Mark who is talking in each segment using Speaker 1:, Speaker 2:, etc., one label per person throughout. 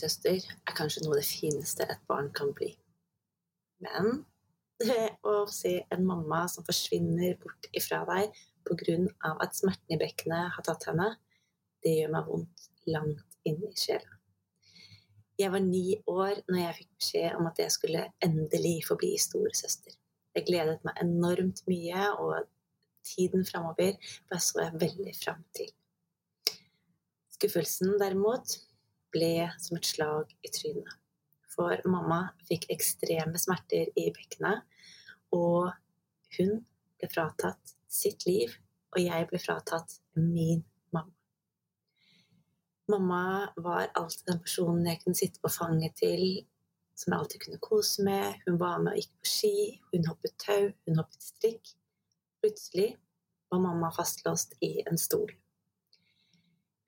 Speaker 1: storesøster er kanskje noe av det fineste et barn kan bli. Men det å se en mamma som forsvinner bort ifra deg pga. at smerten i bekkenet har tatt henne, det gjør meg vondt langt inni sjela. Jeg var ni år når jeg fikk beskjed om at jeg skulle endelig få bli storesøster. Jeg gledet meg enormt mye, og tiden framover så jeg veldig fram til. Skuffelsen, derimot, ble som et slag i trynet. For mamma fikk ekstreme smerter i bekkenet, og hun ble fratatt sitt liv, og jeg ble fratatt min mamma. Mamma var alltid den personen jeg kunne sitte på fanget til, som jeg alltid kunne kose med. Hun var med og gikk på ski, hun hoppet tau, hun hoppet strikk. Plutselig var mamma fastlåst i en stol.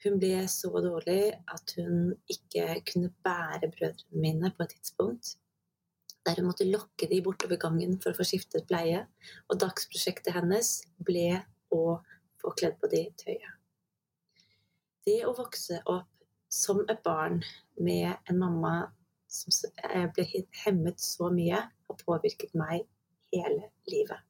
Speaker 1: Hun ble så dårlig at hun ikke kunne bære brødrene mine på et tidspunkt der hun måtte lokke de bortover gangen for å få skiftet bleie, og dagsprosjektet hennes ble å få kledd på de tøyet. Det å vokse opp som et barn med en mamma som ble hemmet så mye, har påvirket meg hele livet.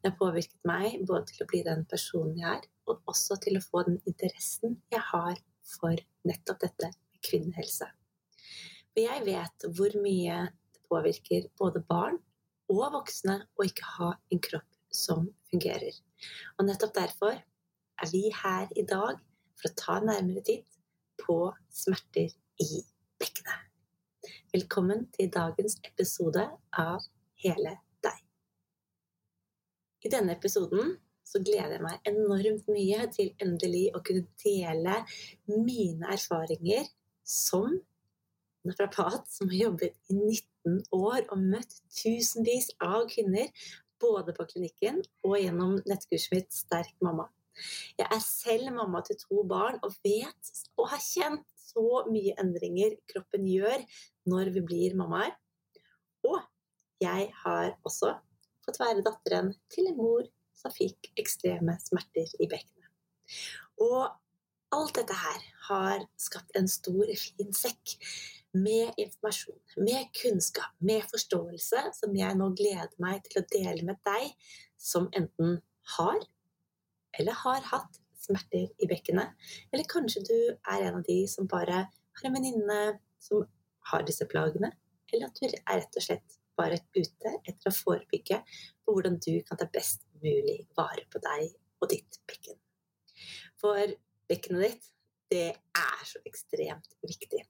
Speaker 1: Det har påvirket meg både til å bli den personen jeg er, og også til å få den interessen jeg har for nettopp dette med kvinnehelse. For jeg vet hvor mye det påvirker både barn og voksne å ikke ha en kropp som fungerer. Og nettopp derfor er vi her i dag for å ta nærmere titt på smerter i bekkenet. Velkommen til dagens episode av Hele deg. I denne episoden så gleder jeg meg enormt mye til endelig å kunne dele mine erfaringer som naprapat som har jobbet i 19 år og møtt tusenvis av kvinner, både på klinikken og gjennom nettkurset mitt Sterk mamma. Jeg er selv mamma til to barn og vet og har kjent så mye endringer kroppen gjør når vi blir mammaer. Og jeg har også fått være datteren til en mor som fikk ekstreme smerter i bekkenet. Og alt dette her har skapt en stor, fin sekk med informasjon, med kunnskap, med forståelse, som jeg nå gleder meg til å dele med deg som enten har eller har hatt smerter i bekkenet. Eller kanskje du er en av de som bare har en venninne som har disse plagene. Eller at du er rett og slett bare ute etter å forebygge på hvordan du kan ta best mulig vare på deg og ditt bekken. For bekkenet ditt, det er så ekstremt viktig.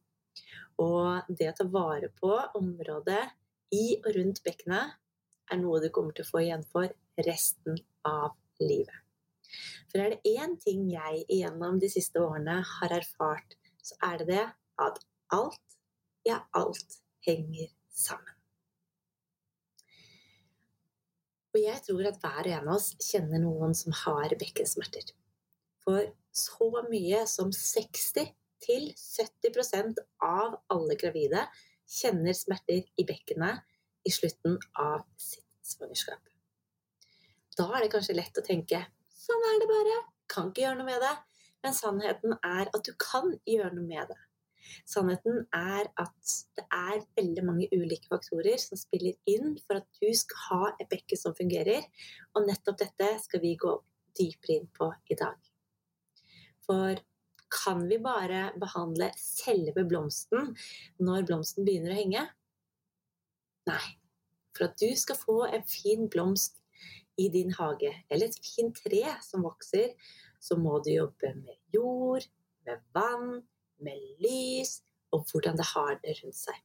Speaker 1: Og det å ta vare på området i og rundt bekkenet er noe du kommer til å få igjen for resten av livet. For er det én ting jeg gjennom de siste årene har erfart, så er det det at alt, ja, alt henger sammen. Og jeg tror at hver og en av oss kjenner noen som har bekkensmerter. For så mye som 60-70% av alle gravide kjenner smerter i bekkenet i slutten av sitt svangerskap. Da er det kanskje lett å tenke sånn er det bare, kan ikke gjøre noe med det. Men sannheten er at du kan gjøre noe med det. Sannheten er at det er veldig mange ulike faktorer som spiller inn for at du skal ha et bekke som fungerer, og nettopp dette skal vi gå dypere inn på i dag. For kan vi bare behandle selve blomsten når blomsten begynner å henge? Nei. For at du skal få en fin blomst i din hage, eller et fint tre som vokser, så må du jobbe med jord, med vann, med lys og hvordan det har det rundt seg.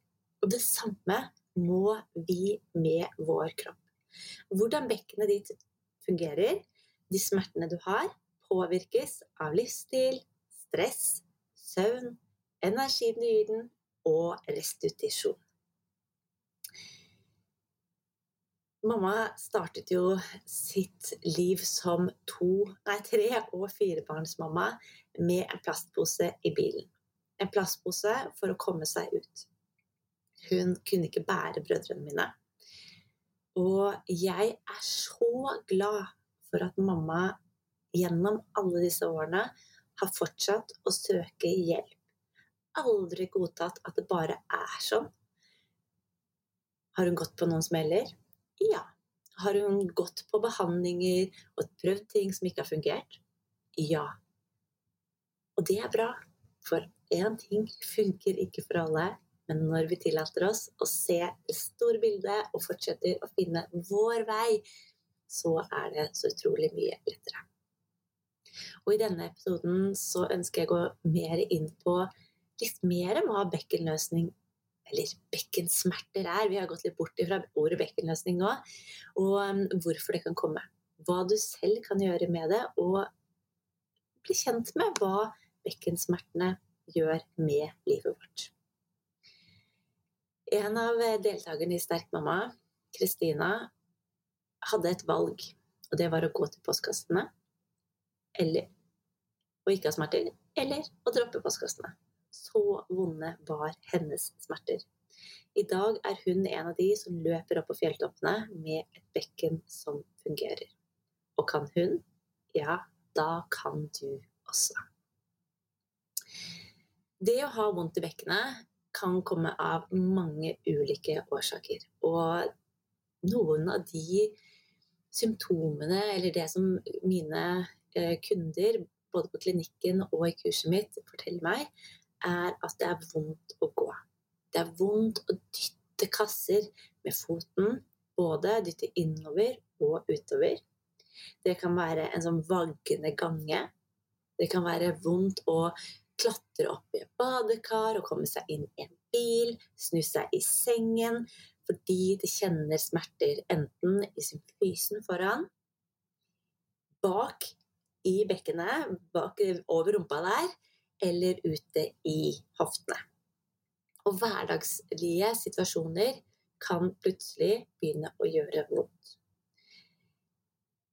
Speaker 1: Og det samme må vi med vår kropp. Hvordan bekkenet ditt fungerer, de smertene du har, påvirkes av livsstil, stress, søvn, energinyten og restitusjon. Mamma startet jo sitt liv som to, nei, tre- og firebarnsmamma med en plastpose i bilen. En plastpose for å komme seg ut. Hun kunne ikke bære brødrene mine. Og jeg er så glad for at mamma gjennom alle disse årene har fortsatt å søke hjelp aldri godtatt at det bare er sånn. Har hun gått på noen smeller? Ja. Har hun gått på behandlinger og prøvd ting som ikke har fungert? Ja. Og det er bra, for én ting funker ikke for alle. Men når vi tillater oss å se det store bildet og fortsetter å finne vår vei, så er det så utrolig mye lettere. Og i denne episoden så ønsker jeg å gå mer inn på litt mer om hva bekkenløsning eller bekkensmerter er. Vi har gått litt bort fra ordet bekkenløsning nå. Og um, hvorfor det kan komme. Hva du selv kan gjøre med det, og bli kjent med hva bekkensmertene gjør med livet vårt. En av deltakerne i Sterk mamma, Kristina, hadde et valg, og det var å gå til postkassene eller å ikke ha smerter, eller å droppe postkassene. Så vonde var hennes smerter. I dag er hun en av de som løper opp på fjelltoppene med et bekken som fungerer. Og kan hun? Ja, da kan du også. Det å ha vondt i bekkenet kan komme av mange ulike årsaker. Og noen av de symptomene, eller det som mine eh, kunder, både på klinikken og i kurset mitt, forteller meg, er at det er vondt å gå. Det er vondt å dytte kasser med foten, både dytte innover og utover. Det kan være en sånn vaggende gange. Det kan være vondt å klatre opp i et badekar og komme seg inn i en bil, snu seg i sengen fordi de kjenner smerter enten i symfysen foran, bak i bekkenet, bak, over rumpa der, eller ute i hoftene. Og hverdagslige situasjoner kan plutselig begynne å gjøre vondt.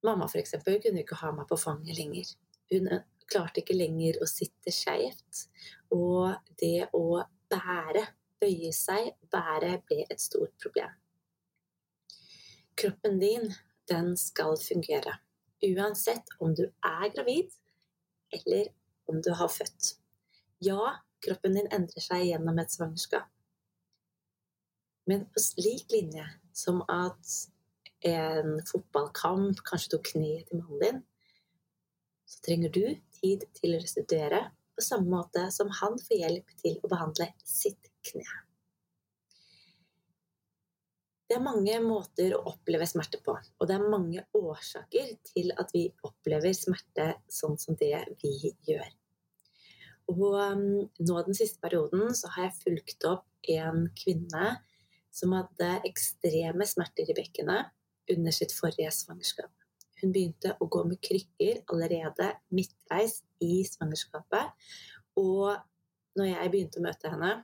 Speaker 1: Mamma for eksempel, kunne ikke ha meg på fanget lenger. Hun klarte ikke lenger å sitte skeivt. Og det å bære, bøye seg, bære, ble et stort problem. Kroppen din, den skal fungere. Uansett om du er gravid, eller om du har født. Ja, kroppen din endrer seg gjennom et svangerskap. Men på lik linje som at en fotballkamp kanskje tok kneet til mannen din, så trenger du tid til å restituere på samme måte som han får hjelp til å behandle sitt kne. Det er mange måter å oppleve smerte på, og det er mange årsaker til at vi opplever smerte sånn som det vi gjør. Og um, nå den siste perioden så har jeg fulgt opp en kvinne som hadde ekstreme smerter i bekkenet under sitt forrige svangerskap. Hun begynte å gå med krykker allerede midtveis i svangerskapet. Og når jeg begynte å møte henne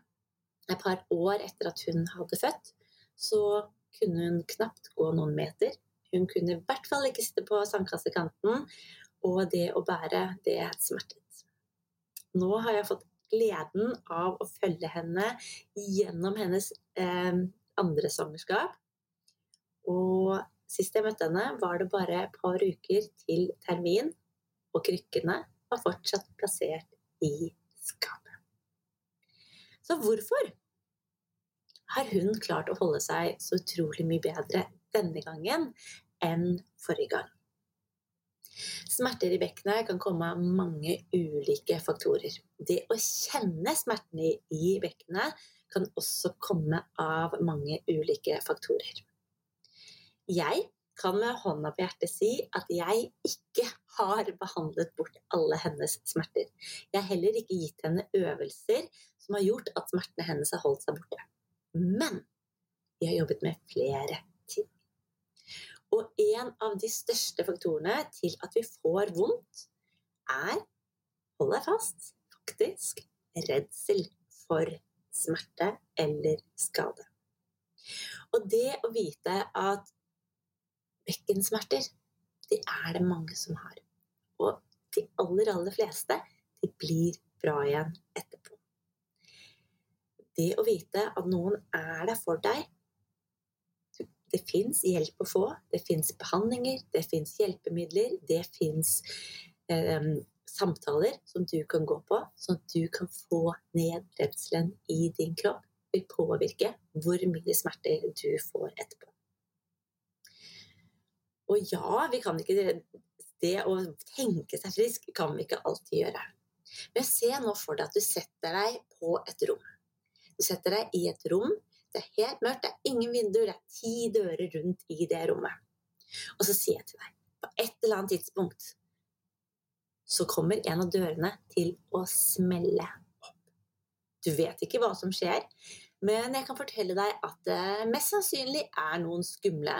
Speaker 1: et par år etter at hun hadde født, så kunne hun knapt gå noen meter. Hun kunne i hvert fall ikke sitte på sandkassekanten, og det å bære, det smertet. Nå har jeg fått gleden av å følge henne gjennom hennes eh, andre svangerskap. Og sist jeg møtte henne, var det bare et par uker til termin, og krykkene var fortsatt plassert i skapet. Så hvorfor har hun klart å holde seg så utrolig mye bedre denne gangen enn forrige gang? Smerter i bekkenet kan komme av mange ulike faktorer. Det å kjenne smertene i bekkenet kan også komme av mange ulike faktorer. Jeg kan med hånda på hjertet si at jeg ikke har behandlet bort alle hennes smerter. Jeg har heller ikke gitt henne øvelser som har gjort at smertene hennes har holdt seg borte. Men vi har jobbet med flere ting. og en av de største faktorene til at vi får vondt, er hold deg fast faktisk redsel for smerte eller skade. Og det å vite at bekkensmerter, de er det mange som har. Og de aller, aller fleste, de blir bra igjen etterpå. Det å vite at noen er der for deg, det fins hjelp å få. Det fins behandlinger, det fins hjelpemidler, det fins eh, samtaler som du kan gå på, sånn at du kan få ned redselen i din kropp, vil påvirke hvor mye smerter du får etterpå. Og ja, vi kan ikke det å tenke seg frisk kan vi ikke alltid gjøre. Men se nå for deg at du setter deg på et rom. Du setter deg i et rom. Det er helt mørkt, det er ingen vinduer, det er ti dører rundt i det rommet. Og så sier jeg til deg, på et eller annet tidspunkt så kommer en av dørene til å smelle opp. Du vet ikke hva som skjer, men jeg kan fortelle deg at det mest sannsynlig er noen skumle,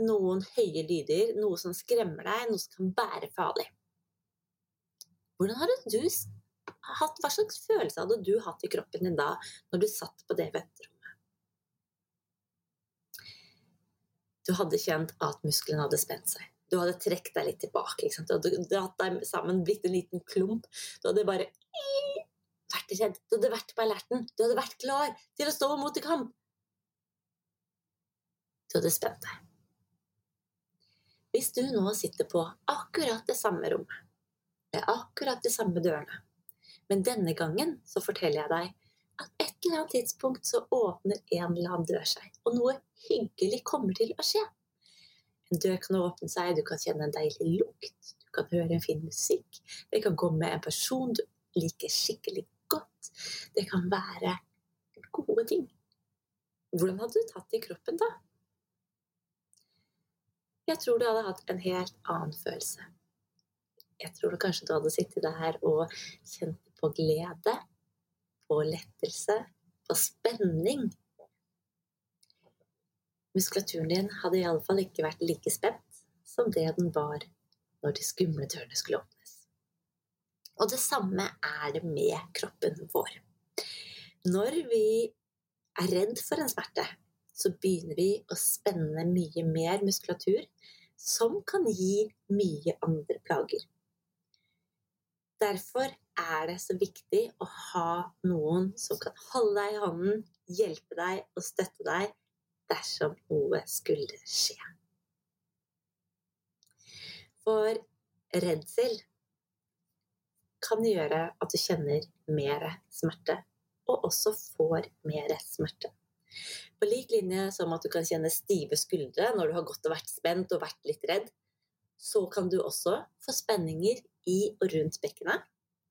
Speaker 1: noen høye lyder, noe som skremmer deg, noe som kan være farlig. Hvordan hadde du hatt, Hva slags følelse hadde du hatt i kroppen din da, når du satt på det venterommet? Du hadde kjent at musklene hadde spent seg. Du hadde trukket deg litt tilbake. Du hadde dratt deg sammen, blitt en liten klump. Du hadde bare vært redd. Du hadde vært på alerten. Du hadde vært klar til å stå mot i kamp. Du hadde spent deg. Hvis du nå sitter på akkurat det samme rommet, med akkurat de samme dørene, men denne gangen så forteller jeg deg at et eller annet tidspunkt så åpner en eller annen dør seg, og noe hyggelig kommer til å skje. En dør kan åpne seg, du kan kjenne en deilig lukt, du kan høre en fin musikk, det kan komme en person du liker skikkelig Det kan være gode ting. Hvordan hadde du tatt det i kroppen da? Jeg tror du hadde hatt en helt annen følelse. Jeg tror du kanskje du hadde sittet der og kjent på glede, på lettelse, på spenning Muskulaturen din hadde iallfall ikke vært like spent som det den var når de skumle dørene skulle åpnes. Og det samme er det med kroppen vår. Når vi er redd for en smerte, så begynner vi å spenne mye mer muskulatur, som kan gi mye andre plager. Derfor er det så viktig å ha noen som kan holde deg i hånden, hjelpe deg og støtte deg dersom noe skulle skje. For redsel kan gjøre at du kjenner mer smerte, og også får mer smerte. På lik linje som at du kan kjenne stive skuldre når du har gått og vært spent og vært litt redd, så kan du også få spenninger i og rundt bekkenet,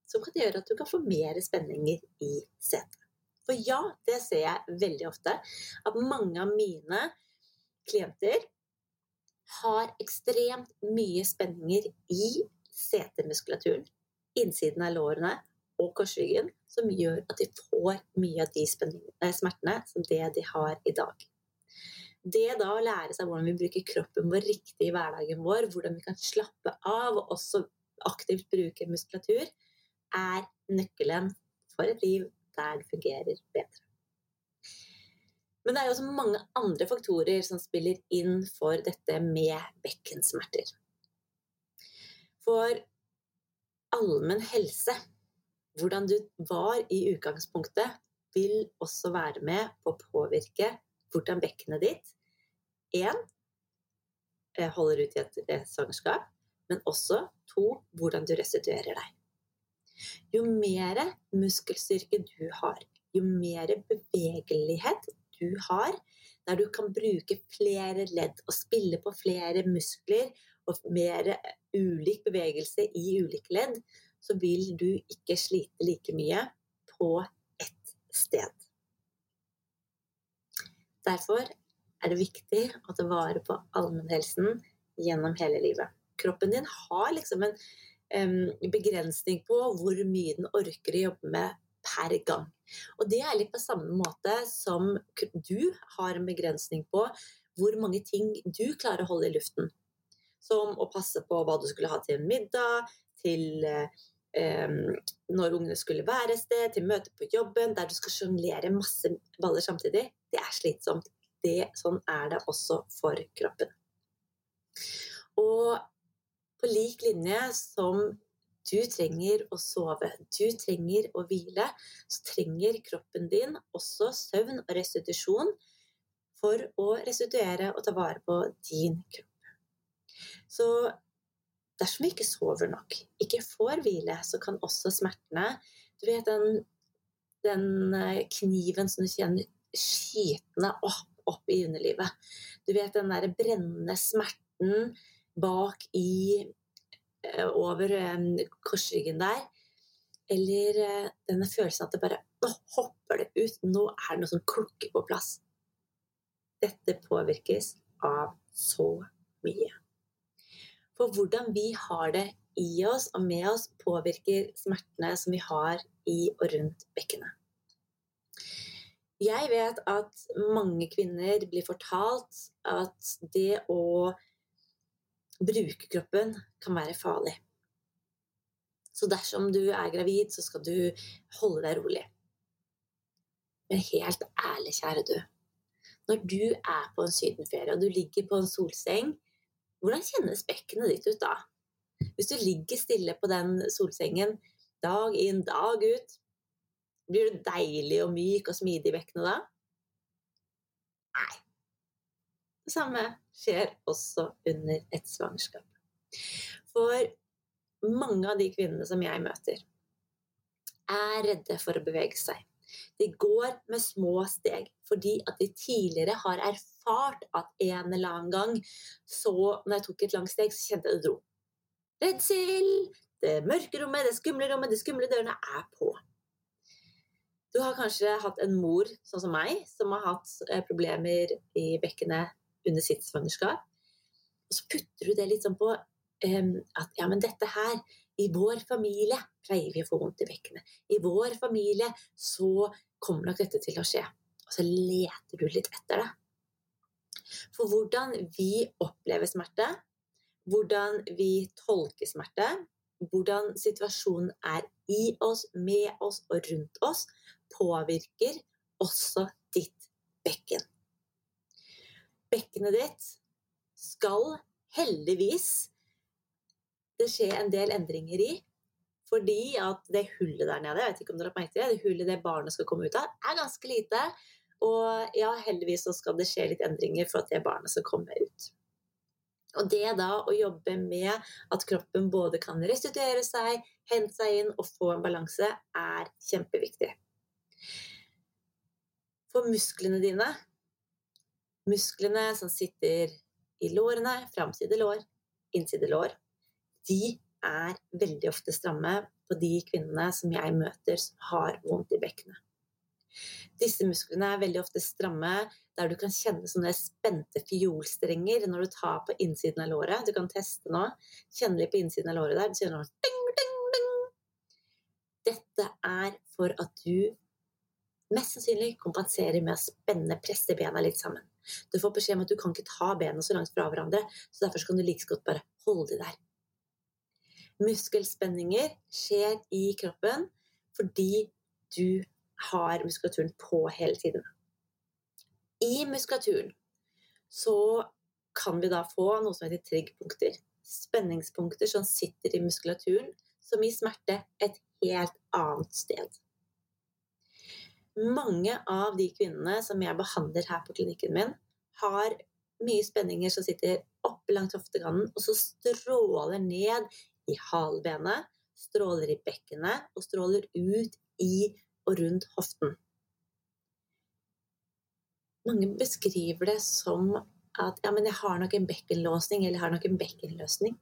Speaker 1: som kan gjøre at du kan få mer spenninger i setet. For ja, det ser jeg veldig ofte. At mange av mine klienter har ekstremt mye spenninger i setemuskulaturen, innsiden av lårene og korsryggen, som gjør at de får mye av de smertene som det de har i dag. Det da å lære seg hvordan vi bruker kroppen vår riktig i hverdagen vår, hvordan vi kan slappe av og også aktivt bruke muskulatur, er nøkkelen for et liv der det fungerer bedre. Men det er jo også mange andre faktorer som spiller inn for dette med bekkensmerter. For allmenn helse, hvordan du var i utgangspunktet, vil også være med på å påvirke hvordan bekkenet ditt én eh, holder ut i et svangerskap, men også to hvordan du restituerer deg. Jo mer muskelstyrke du har, jo mer bevegelighet du har, der du kan bruke flere ledd og spille på flere muskler og mer ulik bevegelse i ulike ledd, så vil du ikke slite like mye på ett sted. Derfor er det viktig å ta vare på allmennhelsen gjennom hele livet. Kroppen din har liksom en begrensning på hvor mye den orker å jobbe med per gang. Og det er litt på samme måte som du har en begrensning på hvor mange ting du klarer å holde i luften. Som å passe på hva du skulle ha til middag, til eh, når ungene skulle være et sted, til møte på jobben, der du skal sjonglere masse baller samtidig. Det er slitsomt. Det, sånn er det også for kroppen. Og på lik linje som du trenger å sove, du trenger å hvile, så trenger kroppen din også søvn og restitusjon for å restituere og ta vare på din kropp. Så dersom vi ikke sover nok, ikke får hvile, så kan også smertene Du vet den, den eh, kniven som du kjenner skytende opp, opp i underlivet. Du vet den der brennende smerten bak i eh, Over eh, korsryggen der. Eller denne følelsen at det bare Nå hopper det ut! Nå er det noe som klukker på plass. Dette påvirkes av så mye. For hvordan vi har det i oss og med oss, påvirker smertene som vi har i og rundt bekkenet. Jeg vet at mange kvinner blir fortalt at det å bruke kroppen kan være farlig. Så dersom du er gravid, så skal du holde deg rolig. Men helt ærlig, kjære du. Når du er på en sydenferie og du ligger på en solseng hvordan kjennes bekkenet ditt ut da? Hvis du ligger stille på den solsengen dag inn, dag ut, blir du deilig og myk og smidig i bekkenet da? Nei. Det samme skjer også under et svangerskap. For mange av de kvinnene som jeg møter, er redde for å bevege seg. De går med små steg fordi at de tidligere har erfart at en eller annen gang så Når jeg tok et langt steg, så kjente jeg det dro. Redsel! Det mørke rommet, det skumle rommet, de skumle dørene er på. Du har kanskje hatt en mor sånn som meg, som har hatt eh, problemer i bekkenet under sitt svangerskap. Og så putter du det litt sånn på um, at ja, men dette her i vår familie pleier vi å få vondt i bekkenet. I vår familie så kommer nok dette til å skje. Og så leter du litt etter det. For hvordan vi opplever smerte, hvordan vi tolker smerte, hvordan situasjonen er i oss, med oss og rundt oss, påvirker også ditt bekken. Bekkenet ditt skal heldigvis det skje en del endringer i. Fordi at det hullet der nede, jeg vet ikke om dere har merket det, det hullet det barnet skal komme ut av, er ganske lite. Og ja, heldigvis så skal det skje litt endringer for at det barnet skal komme ut. Og det da å jobbe med at kroppen både kan restituere seg, hente seg inn og få en balanse, er kjempeviktig. For musklene dine, musklene som sitter i lårene, framside lår, innside lår, de er veldig ofte stramme på de kvinnene som jeg møter som har vondt i bekkenet. Disse musklene er veldig ofte stramme der du kan kjenne sånne spente fiolstrenger når du tar på innsiden av låret. Du kan teste nå. Kjenne litt på innsiden av låret der. Du kjenner ding, ding, ding. Dette er for at du mest sannsynlig kompenserer med å spenne, presse bena litt sammen. Du får beskjed om at du kan ikke ta bena så langt fra hverandre, så derfor kan du like godt bare holde de der. Muskelspenninger skjer i kroppen fordi du har muskulaturen på hele tiden. I muskulaturen så kan vi da få noe som heter triggpunkter. Spenningspunkter som sitter i muskulaturen, som gir smerte et helt annet sted. Mange av de kvinnene som jeg behandler her på klinikken min, har mye spenninger som sitter oppe langs hoftegannen, og så stråler ned i halbenet, stråler i bekkenet og stråler ut i og rundt hoften. Mange beskriver det som at ja, men jeg har nok en bekkenlåsning, eller jeg har nok en bekkenløsning.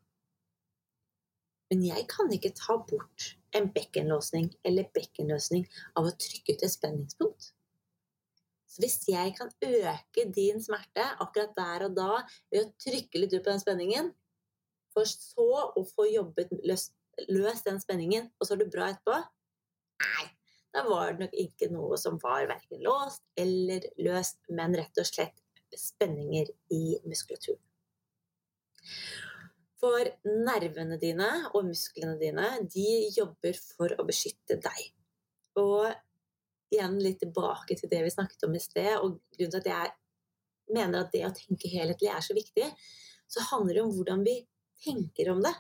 Speaker 1: Men jeg kan ikke ta bort en bekkenlåsning eller bekkenløsning av å trykke ut et spenningspunkt. Så hvis jeg kan øke din smerte akkurat der og da ved å trykke litt ut på den spenningen, for så å få jobbet løst, løs den spenningen, og så er du bra etterpå? Nei, da var det nok ikke noe som var verken låst eller løst, men rett og slett spenninger i muskulaturen. For nervene dine og musklene dine, de jobber for å beskytte deg. Og igjen litt tilbake til det vi snakket om i sted, og grunnen til at jeg mener at det å tenke helhetlig er så viktig, så handler det om hvordan vi tenker om det.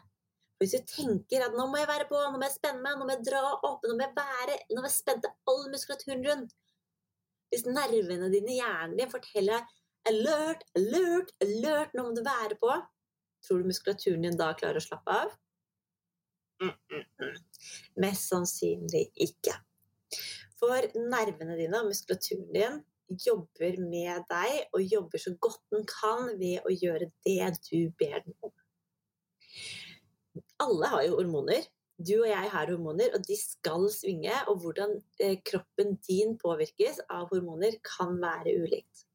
Speaker 1: Hvis du tenker at nå må jeg være på, nå må jeg spenne meg, nå må jeg dra opp, nå må jeg være, nå må jeg spenne all muskulaturen rundt Hvis nervene dine, hjernen din, forteller deg alert, alert, alert, nå må du være på, Tror du muskulaturen din da klarer å slappe av? Mm, mm, mm. Mest sannsynlig ikke. For nervene dine og muskulaturen din jobber med deg og jobber så godt den kan ved å gjøre det du ber den om. Alle har jo hormoner. Du og jeg har hormoner, og de skal svinge. Og hvordan eh, kroppen din påvirkes av hormoner, kan være ulikt.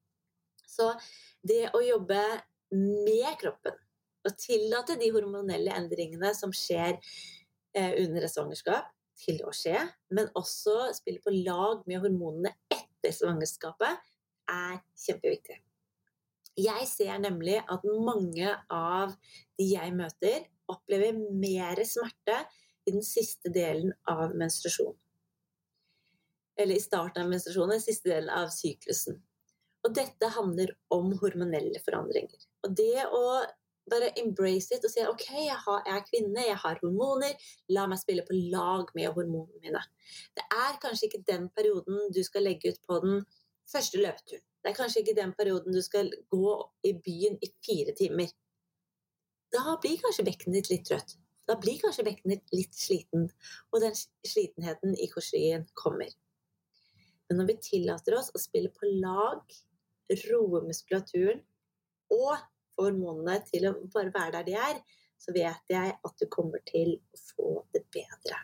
Speaker 1: Så det å jobbe med kroppen og tillate de hormonelle endringene som skjer eh, under et svangerskap, til å skje, men også spille på lag med hormonene etter svangerskapet, er kjempeviktig. Jeg ser nemlig at mange av de jeg møter, opplever mer smerte i den siste delen av menstruasjonen. Eller i starten av menstruasjonen, den siste delen av syklusen. Og dette handler om hormonelle forandringer. Og det å bare embrace it og si ok, jeg, har, jeg, er kvinne, jeg har hormoner, la meg spille på lag med hormonene mine. Det er kanskje ikke den perioden du skal legge ut på den første løpeturen. Det er kanskje ikke den perioden du skal gå i byen i fire timer. Da blir kanskje bekkenet ditt litt trøtt. Da blir kanskje bekkenet ditt litt sliten, og den slitenheten i korsryggen kommer. Men når vi tillater oss å spille på lag, roe muskulaturen og få hormonene til å bare være der de er, så vet jeg at du kommer til å få det bedre.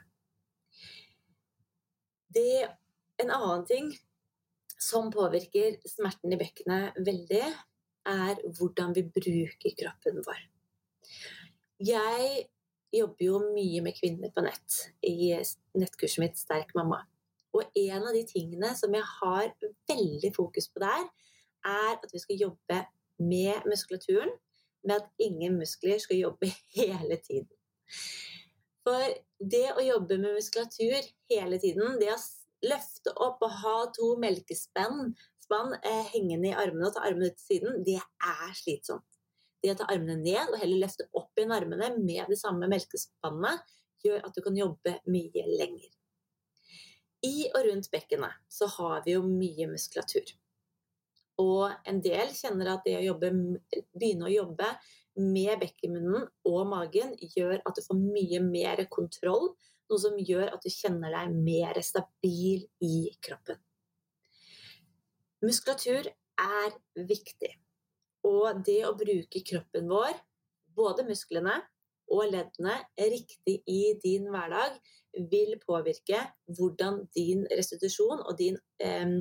Speaker 1: Det, en annen ting som påvirker smerten i bekkenet veldig, er hvordan vi bruker kroppen vår. Jeg jobber jo mye med kvinner på nett i nettkurset mitt Sterk mamma. Og en av de tingene som jeg har veldig fokus på der, er at vi skal jobbe med muskulaturen, med at ingen muskler skal jobbe hele tiden. For det å jobbe med muskulatur hele tiden, det å løfte opp og ha to melkespann eh, hengende i armene og ta armene ut til siden, det er slitsomt. Det å ta armene ned og heller løfte opp igjen armene med det samme melkespannet, gjør at du kan jobbe mye lenger. I og rundt bekkenet så har vi jo mye muskulatur. Og en del kjenner at det å jobbe, begynne å jobbe med bekkenmunnen og magen gjør at du får mye mer kontroll, noe som gjør at du kjenner deg mer stabil i kroppen. Muskulatur er viktig. Og det å bruke kroppen vår, både musklene og leddene, riktig i din hverdag, vil påvirke hvordan din restitusjon og din eh,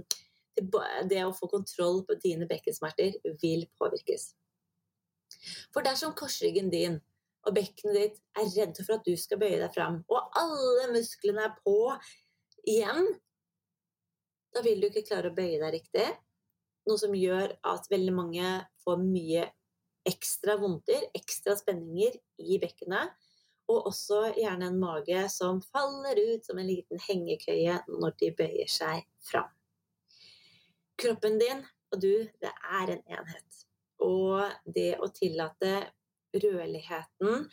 Speaker 1: det å få kontroll på dine bekkensmerter vil påvirkes. For dersom korsryggen din og bekkenet ditt er redde for at du skal bøye deg fram, og alle musklene er på igjen, da vil du ikke klare å bøye deg riktig. Noe som gjør at veldig mange får mye ekstra vondter, ekstra spenninger i bekkenet. Og også gjerne en mage som faller ut som en liten hengekøye når de bøyer seg fram. Kroppen din og du, det er en enhet. Og det å tillate rødligheten,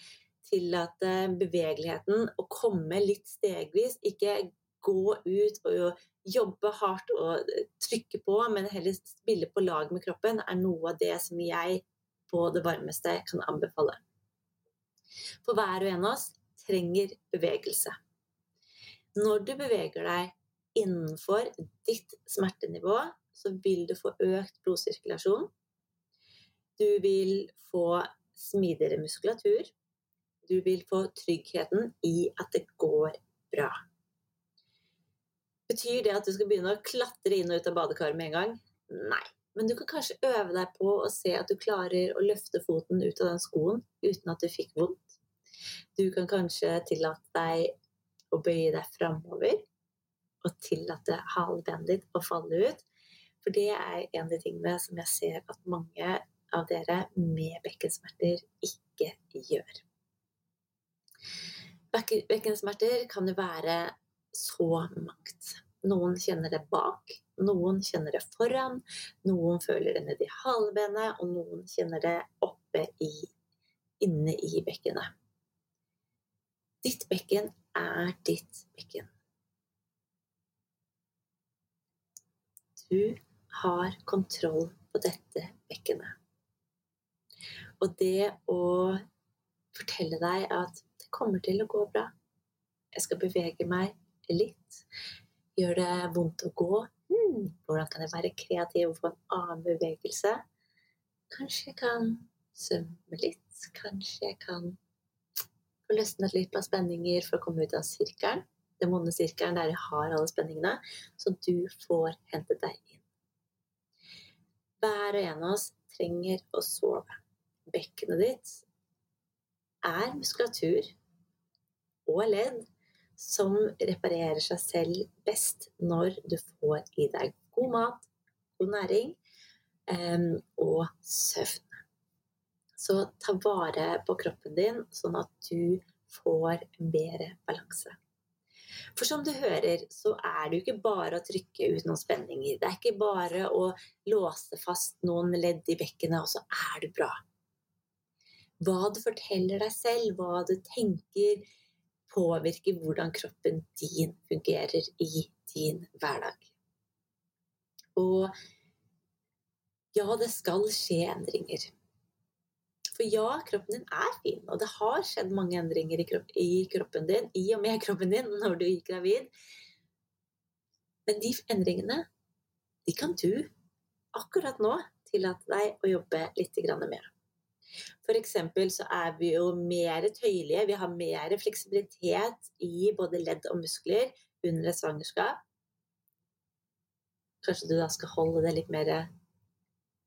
Speaker 1: tillate bevegeligheten, å komme litt stegvis, ikke gå ut og jobbe hardt og trykke på, men heller spille på lag med kroppen, er noe av det som jeg på det varmeste kan anbefale. For hver og en av oss trenger bevegelse. Når du beveger deg innenfor ditt smertenivå, så vil du få økt blodsirkulasjon. Du vil få smidigere muskulatur. Du vil få tryggheten i at det går bra. Betyr det at du skal begynne å klatre inn og ut av badekaret med en gang? Nei. Men du kan kanskje øve deg på å se at du klarer å løfte foten ut av den skoen uten at du fikk vondt. Du kan kanskje tillate deg å bøye deg framover og tillate halen din å falle ut. For det er en av de tingene som jeg ser at mange av dere med bekkensmerter ikke gjør. Bekkensmerter kan jo være så makt. Noen kjenner det bak, noen kjenner det foran, noen føler det nedi halebenet, og noen kjenner det oppe i, inne i bekkenet. Ditt bekken er ditt bekken. Du har kontroll på dette bekkenet. Og det å fortelle deg at det kommer til å gå bra. Jeg skal bevege meg litt. Gjør det vondt å gå? Hmm, hvordan kan jeg være kreativ og få en annen bevegelse? Kanskje jeg kan svømme litt? Kanskje jeg kan få løsnet litt av spenninger for å komme ut av sirkelen? Den vonde sirkelen der jeg har alle spenningene. Så du får hentet deg inn. Hver og en av oss trenger å sove. Bekkenet ditt er muskulatur og ledd som reparerer seg selv best når du får i deg god mat, god næring um, og søvn. Så ta vare på kroppen din, sånn at du får bedre balanse. For som du hører, så er det jo ikke bare å trykke ut noen spenninger. Det er ikke bare å låse fast noen ledd i bekkenet, og så er du bra. Hva du forteller deg selv, hva du tenker, påvirker hvordan kroppen din fungerer i din hverdag. Og ja, det skal skje endringer. For ja, kroppen din er fin, og det har skjedd mange endringer i, kropp, i kroppen din i og med kroppen din når du gikk gravid. Men de endringene, de kan du akkurat nå tillate deg å jobbe litt med. Eksempel så er vi jo mer tøyelige, vi har mer fleksibilitet i både ledd og muskler under et svangerskap. Kanskje du da skal holde det litt mer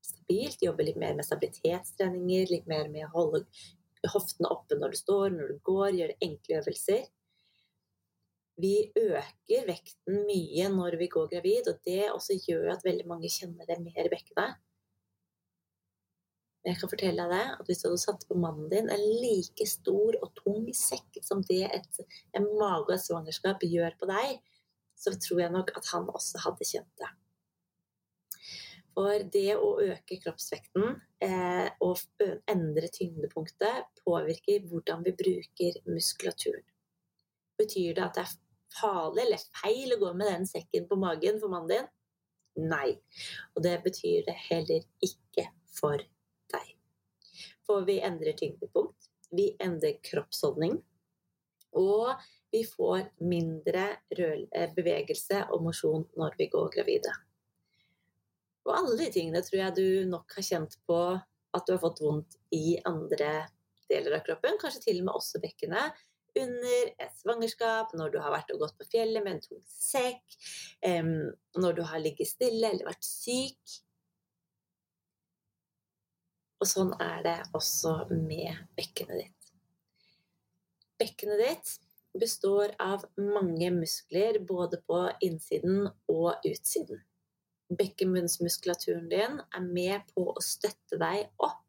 Speaker 1: stabilt, jobbe litt mer med stabilitetstreninger, litt mer med å holde hoftene oppe når du står, når du går, gjøre enkle øvelser. Vi øker vekten mye når vi går gravid, og det også gjør at veldig mange kjenner det mer i bekkenet. Men jeg kan fortelle deg at hvis du hadde satt på mannen din en like stor og tung sekk som det et, en mage og svangerskap gjør på deg, så tror jeg nok at han også hadde kjent det. For det å øke kroppsvekten eh, og endre tyngdepunktet påvirker hvordan vi bruker muskulaturen. Betyr det at det er farlig eller feil å gå med den sekken på magen for mannen din? Nei. Og det betyr det heller ikke for. For vi endrer tyngdepunkt, vi endrer kroppsholdning, og vi får mindre eh, bevegelse og mosjon når vi går gravide. Og alle de tingene tror jeg du nok har kjent på at du har fått vondt i andre deler av kroppen, kanskje til og med også bekkenet, under et svangerskap, når du har vært og gått på fjellet med en tung sekk, når du har ligget stille eller vært syk. Og sånn er det også med bekkenet ditt. Bekkenet ditt består av mange muskler både på innsiden og utsiden. Bekkenbunnsmuskulaturen din er med på å støtte deg opp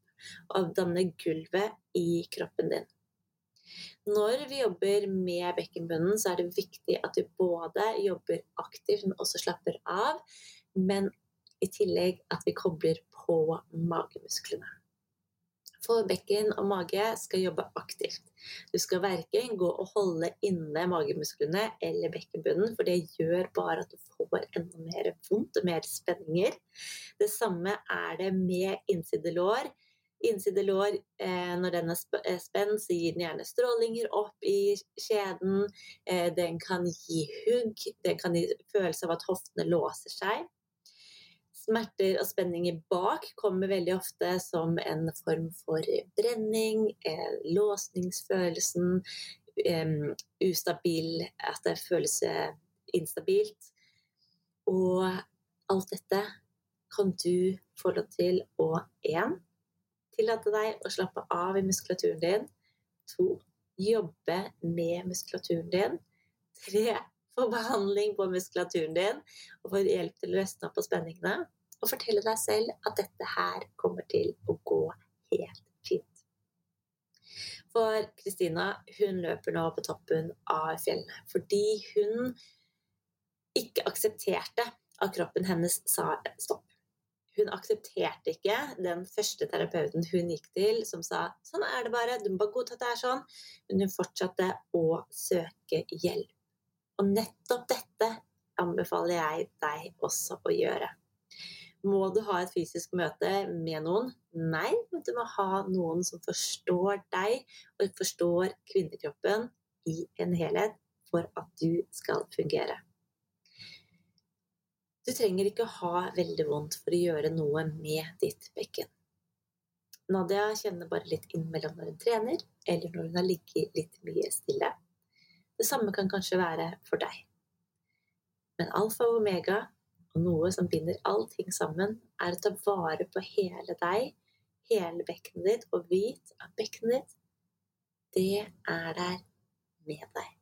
Speaker 1: og danne gulvet i kroppen din. Når vi jobber med bekkenbunnen, så er det viktig at du både jobber aktivt, men også slapper av. Men i tillegg at vi kobler på magemusklene. For bekken og mage skal jobbe aktivt. Du skal verken gå og holde inne magemusklene eller bekkenbunnen, for det gjør bare at du får enda mer vondt og mer spenninger. Det samme er det med innsidelår. Innsidelår, eh, når den er spent, så gir den gjerne strålinger opp i skjeden. Eh, den kan gi hugg. Den kan gi følelse av at hoftene låser seg. Smerter og spenninger bak kommer veldig ofte som en form for brenning, eh, låsningsfølelsen, ustabil At det føles eh, instabilt. Og alt dette kan du få lov til å én tillate deg å slappe av i muskulaturen din. To jobbe med muskulaturen din. Tre få behandling på muskulaturen din og få hjelp til å løsne opp på spenningene og fortelle deg selv at dette her kommer til å gå helt fint. For Kristina hun løper nå på toppen av fjellene fordi hun ikke aksepterte at kroppen hennes sa stopp. Hun aksepterte ikke den første terapeuten hun gikk til, som sa 'sånn er det bare, du må bare godta at det er sånn', men hun fortsatte å søke hjelp. Og nettopp dette anbefaler jeg deg også å gjøre. Må du ha et fysisk møte med noen? Nei, men du må ha noen som forstår deg og forstår kvinnekroppen i en helhet for at du skal fungere. Du trenger ikke ha veldig vondt for å gjøre noe med ditt bekken. Nadia kjenner bare litt innimellom når hun trener, eller når hun har ligget litt mye stille. Det samme kan kanskje være for deg. Men alfa og omega, noe som binder allting sammen, er å ta vare på hele deg, hele bekkenet ditt, og vit at bekkenet ditt, det er der med deg.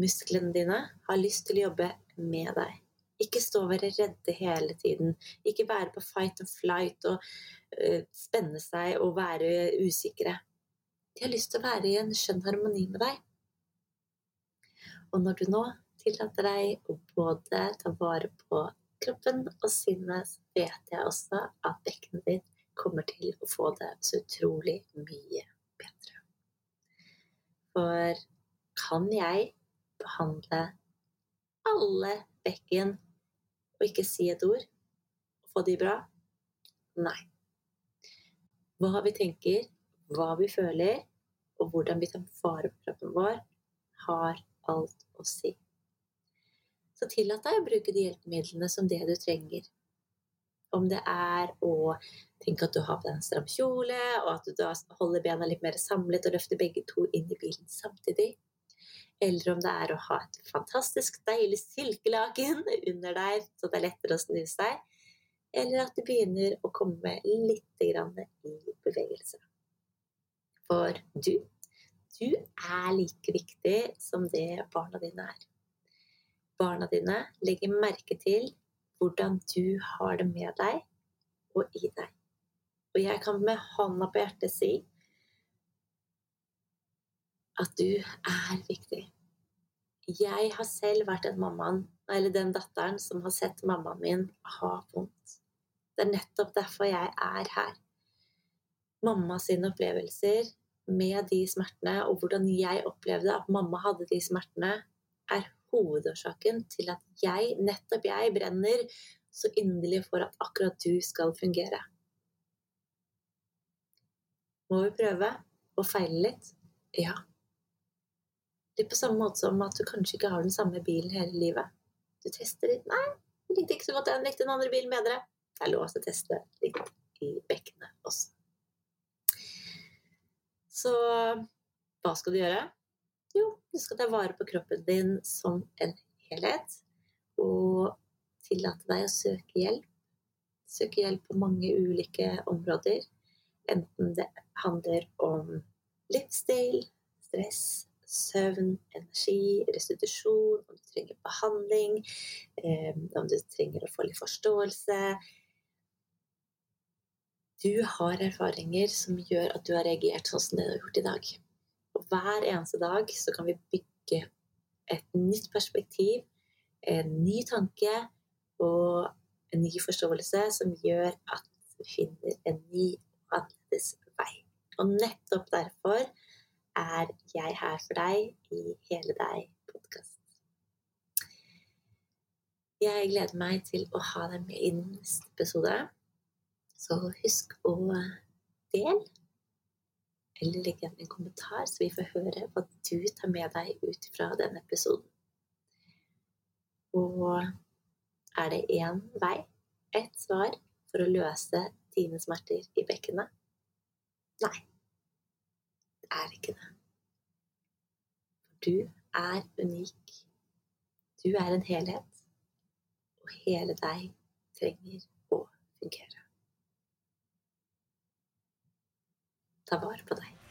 Speaker 1: Musklene dine har lyst til å jobbe med deg. Ikke stå og være redde hele tiden. Ikke være på fight and flight og uh, spenne seg og være usikre. De har lyst til å være i en skjønn harmoni med deg. Og når du nå tillater deg å både ta vare på kroppen og sinnet, så vet jeg også at bekkenet ditt kommer til å få det så utrolig mye bedre. For kan jeg behandle alle bekken og ikke si et ord og få de bra? Nei. Hva vi tenker, hva vi føler, og hvordan vi tar vare på kroppen vår, har alt å si. Så tillat deg å bruke de hjelpemidlene som det du trenger. Om det er å tenke at du har på deg en stram kjole, og at du da holder bena litt mer samlet og løfter begge to inn i bilen samtidig eller om det er å ha et fantastisk deilig silkelaken under deg, så det er lettere å snuse seg, eller at du begynner å komme litt i bevegelse. For du, du er like viktig som det barna dine er. Barna dine legger merke til hvordan du har det med deg og i deg. Og jeg kan med hånda på hjertet si at du er viktig. Jeg har selv vært den mammaen, eller den datteren, som har sett mammaen min ha vondt. Det er nettopp derfor jeg er her. Mamma sine opplevelser med de smertene, og hvordan jeg opplevde at mamma hadde de smertene, er hovedårsaken til at jeg, nettopp jeg, brenner så inderlig for at akkurat du skal fungere. Må vi prøve å feile litt? Ja. Litt på samme måte som at du kanskje ikke har den samme bilen hele livet. Du tester litt. Nei, jeg likte ikke så godt den, likte den andre bilen bedre. Det er lov å teste litt i bekkenet også. Så hva skal du gjøre? Jo, du skal ta vare på kroppen din som en helhet. Og tillate deg å søke hjelp. Søke hjelp på mange ulike områder. Enten det handler om livsstil, stress, søvn, energi, restitusjon, om du trenger behandling, eh, om du trenger å få litt forståelse. Du har erfaringer som gjør at du har reagert sånn som det du har gjort i dag. Og hver eneste dag så kan vi bygge et nytt perspektiv, en ny tanke og en ny forståelse som gjør at vi finner en ny og annerledes vei. Og nettopp derfor er jeg her for deg i Hele deg-podkast. Jeg gleder meg til å ha deg med i neste episode. Så husk å dele, eller legge igjen en kommentar, så vi får høre hva du tar med deg ut fra denne episoden. Og er det én vei, ett svar, for å løse dine smerter i bekkenet? Nei det er ikke det. Du er unik. Du er en helhet, og hele deg trenger å fungere. ta vare på deg.